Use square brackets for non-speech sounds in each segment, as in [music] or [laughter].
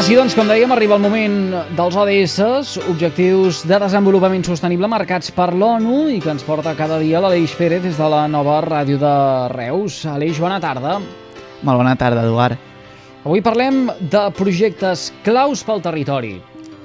Ara sí, doncs, com dèiem, arriba el moment dels ODS, Objectius de Desenvolupament Sostenible marcats per l'ONU i que ens porta cada dia l'Aleix Pérez des de la nova ràdio de Reus. Aleix, bona tarda. Molt bona tarda, Eduard. Avui parlem de projectes claus pel territori.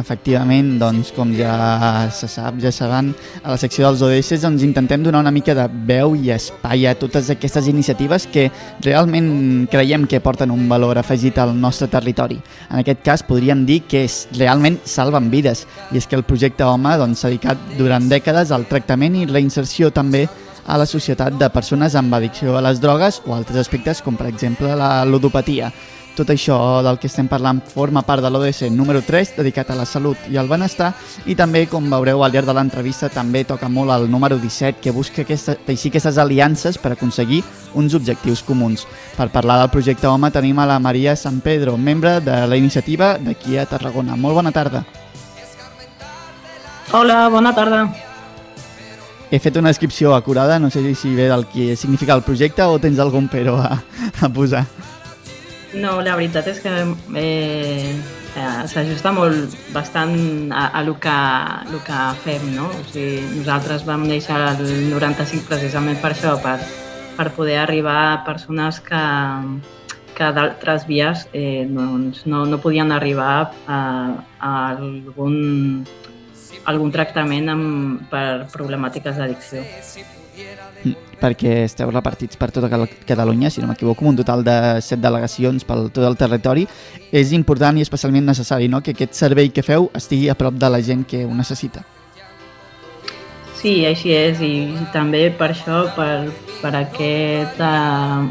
Efectivament, doncs, com ja se sap, ja saben, a la secció dels ODS doncs, intentem donar una mica de veu i espai a totes aquestes iniciatives que realment creiem que porten un valor afegit al nostre territori. En aquest cas podríem dir que és, realment salven vides i és que el projecte Home doncs, s'ha doncs, dedicat durant dècades al tractament i reinserció també a la societat de persones amb addicció a les drogues o altres aspectes com per exemple la ludopatia. Tot això del que estem parlant forma part de l'ODS número 3, dedicat a la salut i al benestar, i també, com veureu al llarg de l'entrevista, també toca molt el número 17, que busca aquesta, teixir aquestes aliances per aconseguir uns objectius comuns. Per parlar del projecte Home tenim a la Maria San Pedro, membre de la iniciativa d'aquí a Tarragona. Molt bona tarda. Hola, bona tarda. He fet una descripció acurada, no sé si ve del que significa el projecte o tens algun però a, a posar. No, la veritat és que eh, eh, s'ajusta molt bastant a, a lo, que, lo que fem, no? O sigui, nosaltres vam néixer el 95 precisament per això, per, per poder arribar a persones que, que d'altres vies eh, doncs no, no podien arribar a, a algun, algun tractament amb, per problemàtiques d'addicció perquè esteu repartits per tota Catalunya, si no m'equivoco, un total de set delegacions pel tot el territori. És important i especialment necessari no? que aquest servei que feu estigui a prop de la gent que ho necessita. Sí, així és, i també per això, per, per aquesta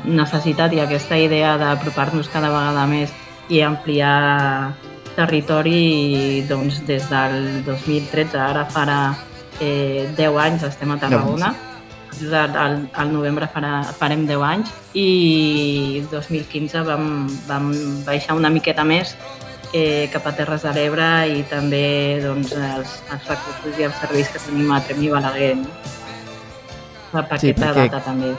necessitat i aquesta idea d'apropar-nos cada vegada més i ampliar territori, doncs des del 2013, ara farà eh, 10 anys estem a Tarragona, al, al novembre farà, farem 10 anys i 2015 vam, vam baixar una miqueta més eh, cap a Terres de l'Ebre i també doncs, els, els recursos i els serveis que tenim a Trem i Balaguer. No? Per sí, aquesta perquè... data també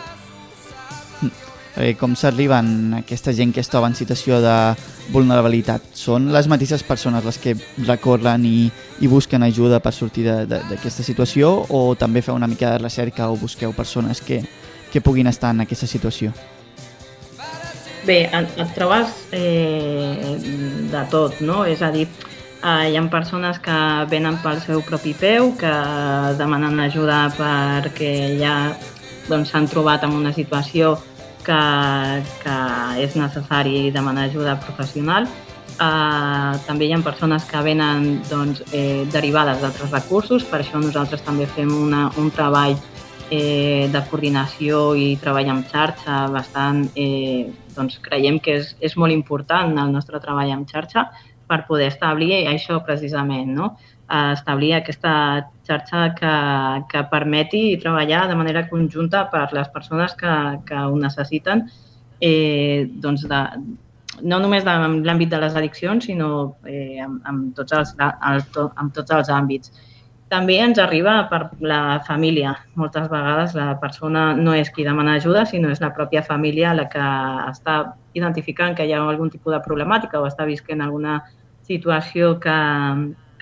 eh, com s'arriben aquesta gent que es troba en situació de vulnerabilitat? Són les mateixes persones les que recorren i, i busquen ajuda per sortir d'aquesta situació o també feu una mica de recerca o busqueu persones que, que puguin estar en aquesta situació? Bé, et trobes eh, de tot, no? És a dir, eh, hi ha persones que venen pel seu propi peu, que demanen ajuda perquè ja doncs, s'han doncs, trobat en una situació que, que és necessari demanar ajuda professional. Uh, també hi ha persones que venen doncs, eh, derivades d'altres recursos, per això nosaltres també fem una, un treball eh, de coordinació i treball amb xarxa bastant, eh, doncs creiem que és, és molt important el nostre treball amb xarxa per poder establir això precisament, no? Establir aquesta xarxa que, que permeti treballar de manera conjunta per les persones que, que ho necessiten, eh, doncs de, no només en l'àmbit de les addiccions, sinó eh, amb, amb, tots els, el, amb tots els àmbits. També ens arriba per la família. Moltes vegades la persona no és qui demana ajuda, sinó és la pròpia família la que està identificant que hi ha algun tipus de problemàtica o està visquent alguna situació que,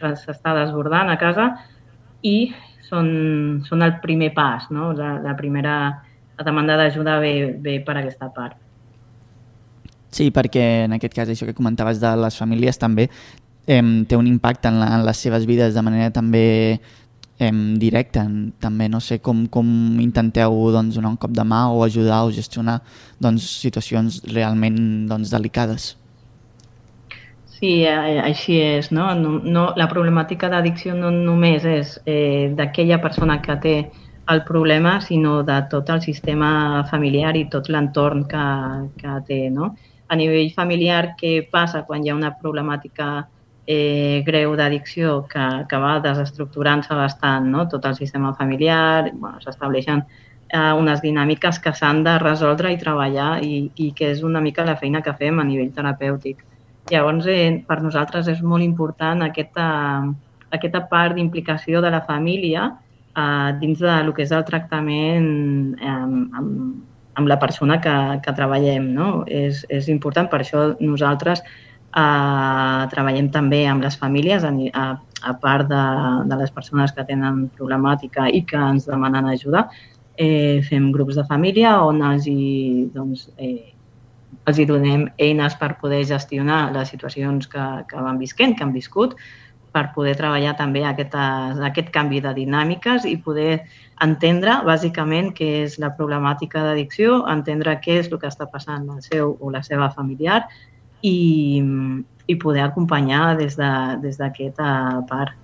que s'està desbordant a casa i són, són el primer pas, no? la, la primera la demanda d'ajuda ve, ve per aquesta part. Sí, perquè en aquest cas això que comentaves de les famílies també eh, té un impacte en, la, en les seves vides de manera també eh, directa. També no sé com, com intenteu doncs, donar un cop de mà o ajudar o gestionar doncs, situacions realment doncs, delicades. Sí, així és. No? No, no, la problemàtica d'addicció no només és eh, d'aquella persona que té el problema, sinó de tot el sistema familiar i tot l'entorn que, que té. No? A nivell familiar, què passa quan hi ha una problemàtica eh, greu d'addicció que, que va desestructurant-se bastant, no? tot el sistema familiar, bueno, s'estableixen eh, unes dinàmiques que s'han de resoldre i treballar i, i que és una mica la feina que fem a nivell terapèutic. Llavors, eh, per nosaltres és molt important aquesta, aquesta part d'implicació de la família eh, dins de lo que és el tractament eh, amb, amb la persona que, que treballem. No? És, és important, per això nosaltres eh, treballem també amb les famílies, a, a, part de, de les persones que tenen problemàtica i que ens demanen ajuda, eh, fem grups de família on els hi, doncs, eh, els hi donem eines per poder gestionar les situacions que, que van visquent, que han viscut, per poder treballar també aquest, aquest canvi de dinàmiques i poder entendre bàsicament què és la problemàtica d'addicció, entendre què és el que està passant al seu o la seva familiar i, i poder acompanyar des d'aquesta de, part.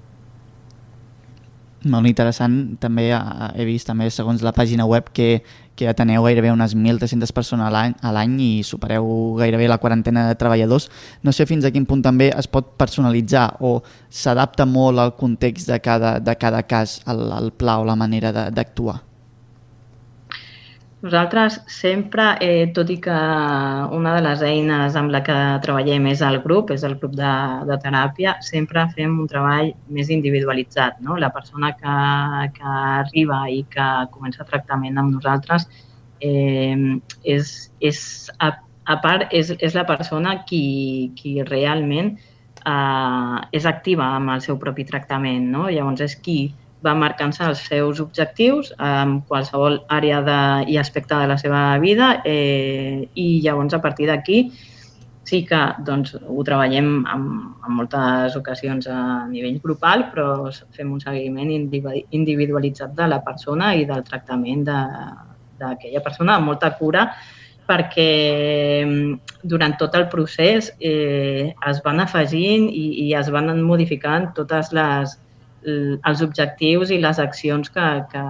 Molt interessant. També he vist, també segons la pàgina web, que, que ateneu gairebé unes 1.300 persones a l'any i supereu gairebé la quarantena de treballadors. No sé fins a quin punt també es pot personalitzar o s'adapta molt al context de cada, de cada cas, el, el pla o la manera d'actuar. Nosaltres sempre, eh, tot i que una de les eines amb la que treballem és el grup, és el grup de, de teràpia, sempre fem un treball més individualitzat. No? La persona que, que arriba i que comença tractament amb nosaltres eh, és, és, a, a part, és, és la persona qui, qui realment eh, és activa amb el seu propi tractament. No? Llavors, és qui va marcant-se els seus objectius en qualsevol àrea de, i aspecte de la seva vida eh, i llavors a partir d'aquí sí que doncs, ho treballem en, en moltes ocasions a nivell grupal, però fem un seguiment individualitzat de la persona i del tractament d'aquella persona amb molta cura perquè durant tot el procés eh, es van afegint i, i es van modificant totes les, els objectius i les accions que, que,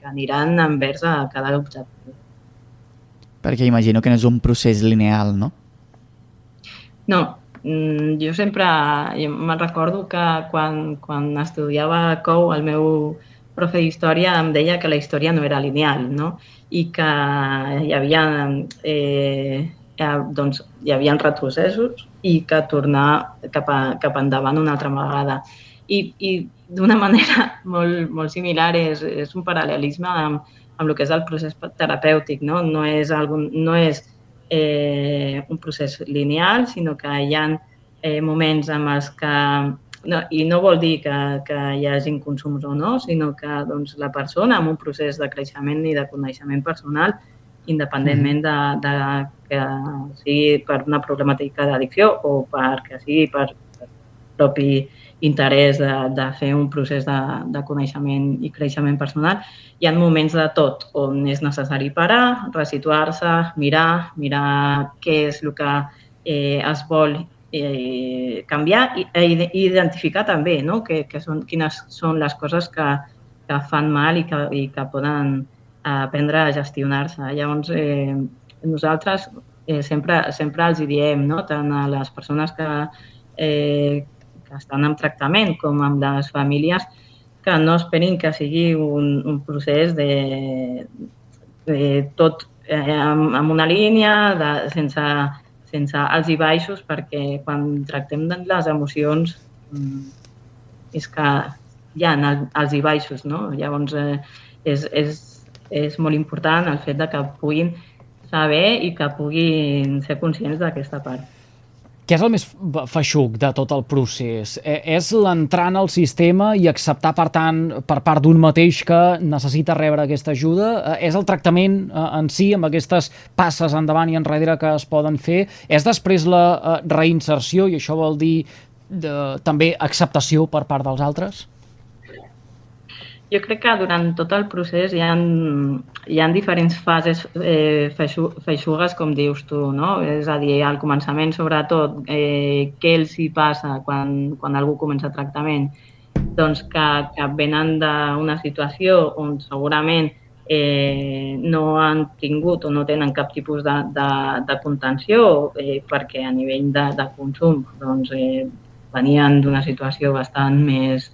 que aniran envers a cada objectiu. Perquè imagino que no és un procés lineal, no? No, mm, jo sempre me'n recordo que quan, quan estudiava COU el meu profe d'història em deia que la història no era lineal, no? I que hi havia, eh, doncs, hi havia retrocessos i que tornar cap, a, cap endavant una altra vegada. I, i d'una [laughs] manera molt, molt similar, és, és un paral·lelisme amb, amb el que és el procés terapèutic. No, no és, algun, no és eh, un procés lineal, sinó que hi ha eh, moments amb els que no, i no vol dir que, que hi hagin consums o no, sinó que doncs, la persona amb un procés de creixement i de coneixement personal, independentment de, de que sigui per una problemàtica d'addicció o perquè sigui per, per propi interès de, de fer un procés de, de coneixement i creixement personal, hi ha moments de tot on és necessari parar, resituar-se, mirar, mirar què és el que eh, es vol eh, canviar i, i identificar també no? que, que són, quines són les coses que, que fan mal i que, i que poden eh, aprendre a gestionar-se. Llavors, eh, nosaltres eh, sempre, sempre els diem, no? tant a les persones que, eh, que estan en tractament com amb les famílies que no esperin que sigui un, un procés de, de tot eh, amb, una línia, de, sense, sense alts i baixos, perquè quan tractem de les emocions mm, és que hi ha alts i baixos, no? Llavors, eh, és, és, és molt important el fet de que puguin saber i que puguin ser conscients d'aquesta part. Què és el més feixuc de tot el procés? Eh, és l'entrar en el sistema i acceptar, per tant, per part d'un mateix que necessita rebre aquesta ajuda? Eh, és el tractament eh, en si, amb aquestes passes endavant i enrere que es poden fer? És després la reinserció, i això vol dir de, també acceptació per part dels altres? Jo crec que durant tot el procés hi ha, hi ha diferents fases eh, feixugues, com dius tu, no? És a dir, al començament, sobretot, eh, què els hi passa quan, quan algú comença tractament? Doncs que, que venen d'una situació on segurament eh, no han tingut o no tenen cap tipus de, de, de contenció eh, perquè a nivell de, de consum doncs, eh, venien d'una situació bastant més,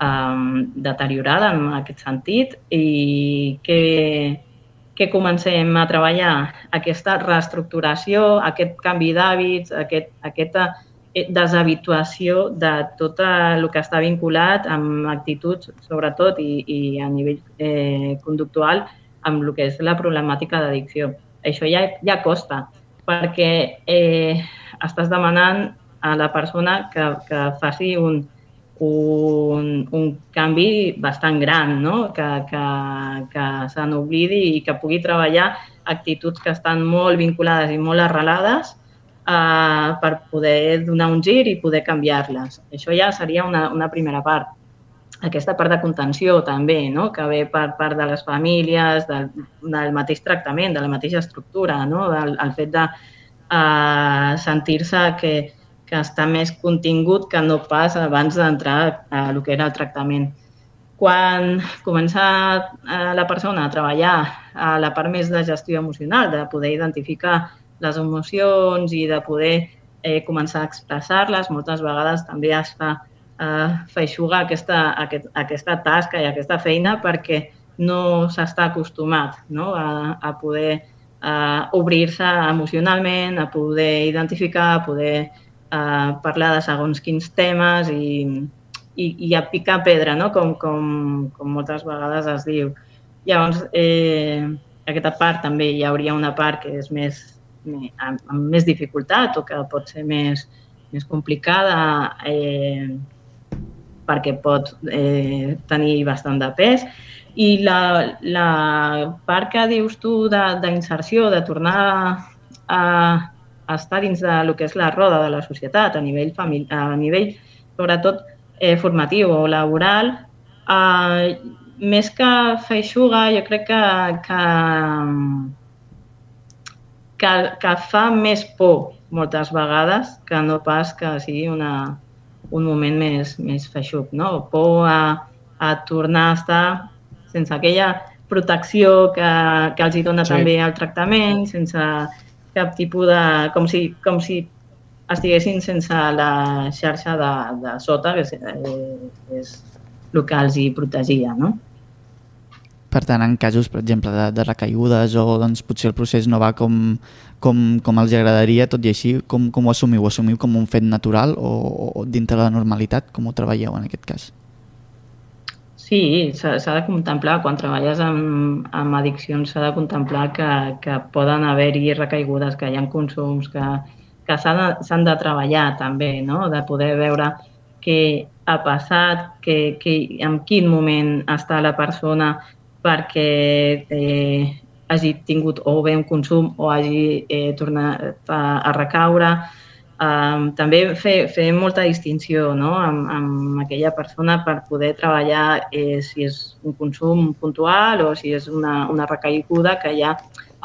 um, deteriorada en aquest sentit i que que comencem a treballar aquesta reestructuració, aquest canvi d'hàbits, aquest, aquesta eh, deshabituació de tot el que està vinculat amb actituds, sobretot, i, i a nivell eh, conductual, amb el que és la problemàtica d'addicció. Això ja, ja costa, perquè eh, estàs demanant a la persona que, que faci un, un, un canvi bastant gran, no? que, que, que se n'oblidi i que pugui treballar actituds que estan molt vinculades i molt arrelades eh, per poder donar un gir i poder canviar-les. Això ja seria una, una primera part aquesta part de contenció també, no? que ve per part de les famílies, del, del mateix tractament, de la mateixa estructura, no? del el fet de uh, sentir-se que, que està més contingut que no pas abans d'entrar a el que era el tractament. Quan comença uh, la persona a treballar a la part més de gestió emocional, de poder identificar les emocions i de poder eh, començar a expressar-les, moltes vegades també es fa eh, feixugar aquesta, aquest, aquesta tasca i aquesta feina perquè no s'està acostumat no? a, a poder eh, obrir-se emocionalment, a poder identificar, a poder eh, parlar de segons quins temes i, i, i a picar pedra, no? com, com, com moltes vegades es diu. Llavors, eh, aquesta part també hi hauria una part que és més, més amb, amb més dificultat o que pot ser més, més complicada eh, perquè pot eh, tenir bastant de pes. I la, la part que dius tu d'inserció, de, de tornar a, estar dins de lo que és la roda de la societat a nivell, a nivell sobretot eh, formatiu o laboral, eh, més que feixuga, jo crec que, que, que, que fa més por moltes vegades que no pas que sigui una, un moment més, més feixuc, no? por a, a tornar a estar sense aquella protecció que, que els hi dona sí. també el tractament, sense cap tipus de... com si, com si estiguessin sense la xarxa de, de sota, que és, eh, és el que els hi protegia, no? Per tant, en casos, per exemple, de, de recaigudes o doncs, potser el procés no va com, com, com els agradaria, tot i així, com, com ho assumiu? Ho assumiu com un fet natural o, o dintre de la normalitat? Com ho treballeu en aquest cas? Sí, s'ha de contemplar, quan treballes amb, amb addiccions s'ha de contemplar que, que poden haver-hi recaigudes, que hi ha consums, que, que s'han de, de treballar també, no? de poder veure què ha passat, que, que, en quin moment està la persona perquè eh, hagi tingut o bé un consum o hagi eh, tornat a, a recaure. Um, també fer, fer molta distinció no? amb, amb aquella persona per poder treballar eh, si és un consum puntual o si és una, una recaiguda que ja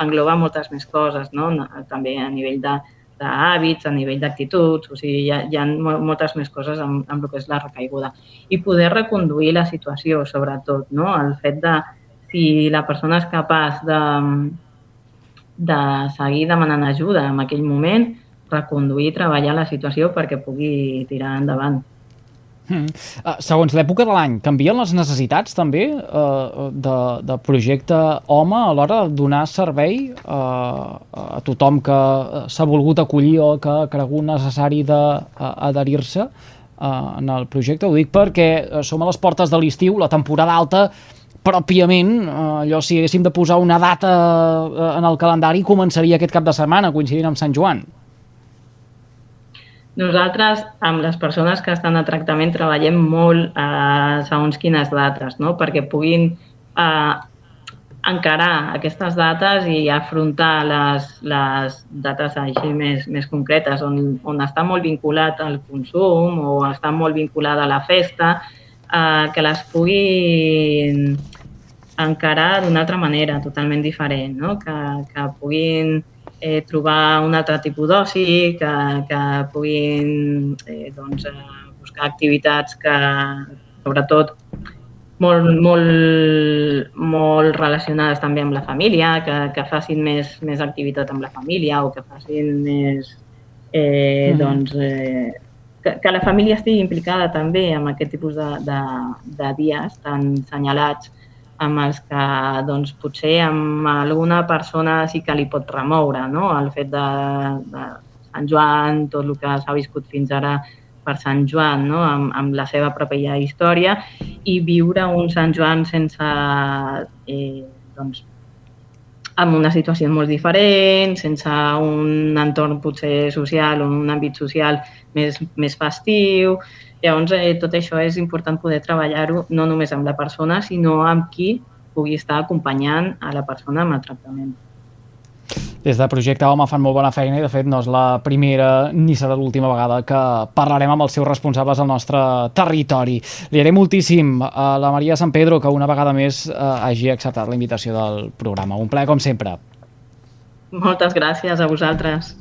engloba moltes més coses, no? també a nivell de, d'hàbits, a nivell d'actituds, o sigui, hi ha, hi ha moltes més coses amb, amb el que és la recaiguda. I poder reconduir la situació, sobretot, no? el fet de, si la persona és capaç de, de seguir demanant ajuda en aquell moment, reconduir i treballar la situació perquè pugui tirar endavant. Mm. Uh, segons l'època de l'any, canvien les necessitats també uh, de, de projecte Home a l'hora de donar servei uh, a tothom que s'ha volgut acollir o que ha cregut necessari d'adherir-se uh, en el projecte? Ho dic perquè som a les portes de l'estiu, la temporada alta pròpiament, eh, allò si haguéssim de posar una data eh, en el calendari, començaria aquest cap de setmana, coincidint amb Sant Joan. Nosaltres, amb les persones que estan a tractament, treballem molt eh, segons quines dates, no? perquè puguin eh, encarar aquestes dates i afrontar les, les dates així més, més concretes, on, on està molt vinculat al consum o està molt vinculada a la festa, eh, que les puguin encarar d'una altra manera, totalment diferent, no? que, que puguin eh, trobar un altre tipus d'oci, que, que puguin eh, doncs, eh, buscar activitats que, sobretot, molt, molt, molt relacionades també amb la família, que, que facin més, més activitat amb la família o que facin més, eh, mm -hmm. doncs, eh, que, que la família estigui implicada també en aquest tipus de, de, de dies tan senyalats amb els que doncs, potser amb alguna persona sí que li pot remoure no? el fet de, de Sant Joan, tot el que s'ha viscut fins ara per Sant Joan, no? amb, amb la seva pròpia història, i viure un Sant Joan sense eh, doncs, amb una situació molt diferent, sense un entorn potser social o un àmbit social més, més festiu. Llavors, eh, tot això és important poder treballar-ho no només amb la persona, sinó amb qui pugui estar acompanyant a la persona amb el tractament. Des de Projecte Home fan molt bona feina i de fet no és la primera ni serà l'última vegada que parlarem amb els seus responsables al nostre territori. Li haré moltíssim a la Maria San Pedro que una vegada més eh, hagi acceptat la invitació del programa. Un plaer com sempre. Moltes gràcies a vosaltres.